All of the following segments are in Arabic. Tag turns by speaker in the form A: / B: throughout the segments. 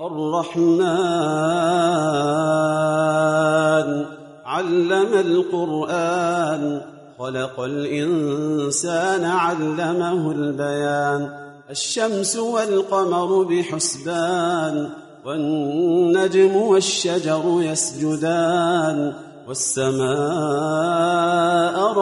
A: الرحمن. علم القرآن خلق الإنسان علمه البيان. الشمس والقمر بحسبان والنجم والشجر يسجدان. والسماء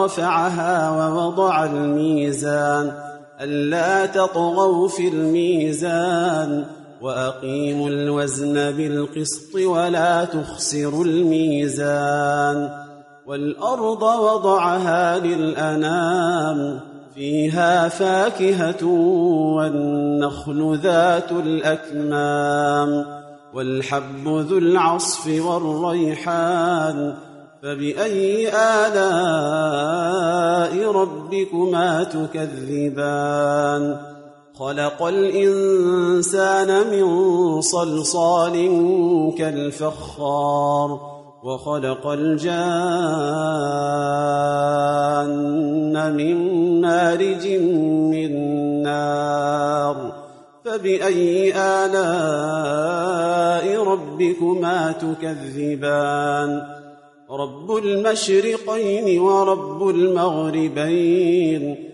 A: رفعها ووضع الميزان. ألا تطغوا في الميزان. وأقيموا الوزن بالقسط ولا تخسروا الميزان والأرض وضعها للأنام فيها فاكهة والنخل ذات الأكمام والحب ذو العصف والريحان فبأي آلاء ربكما تكذبان خلق الإنسان من صلصال كالفخار وخلق الجان من مارج من نار فبأي آلاء ربكما تكذبان؟ رب المشرقين ورب المغربين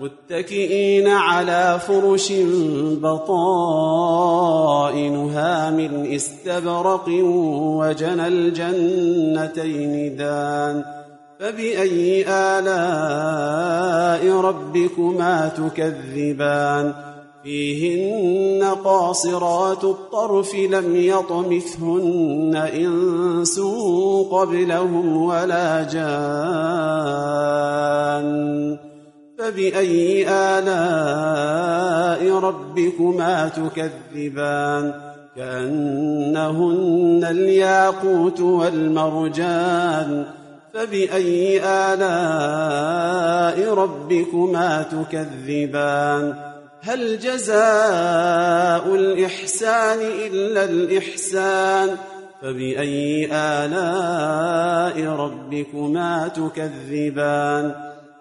A: متكئين على فرش بطائنها من استبرق وجنى الجنتين دان فبأي آلاء ربكما تكذبان؟ فيهن قاصرات الطرف لم يطمثهن إنس قبلهم ولا جان. فبأي آلاء ربكما تكذبان؟ كأنهن الياقوت والمرجان. فبأي آلاء ربكما تكذبان؟ هل جزاء الإحسان إلا الإحسان؟ فبأي آلاء ربكما تكذبان؟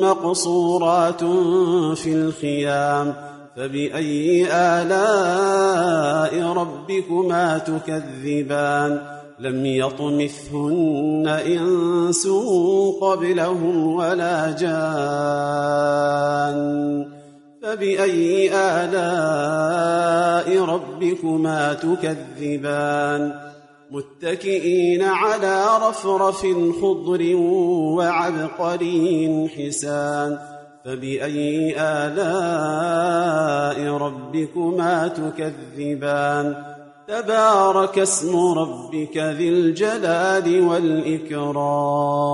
A: مقصورات في الخيام فبأي آلاء ربكما تكذبان لم يطمثهن إنس قبلهم ولا جان فبأي آلاء ربكما تكذبان متكئين على رفرف خضر وعبقري حسان. فبأي آلاء ربكما تكذبان؟ تبارك اسم ربك ذي الجلال والإكرام.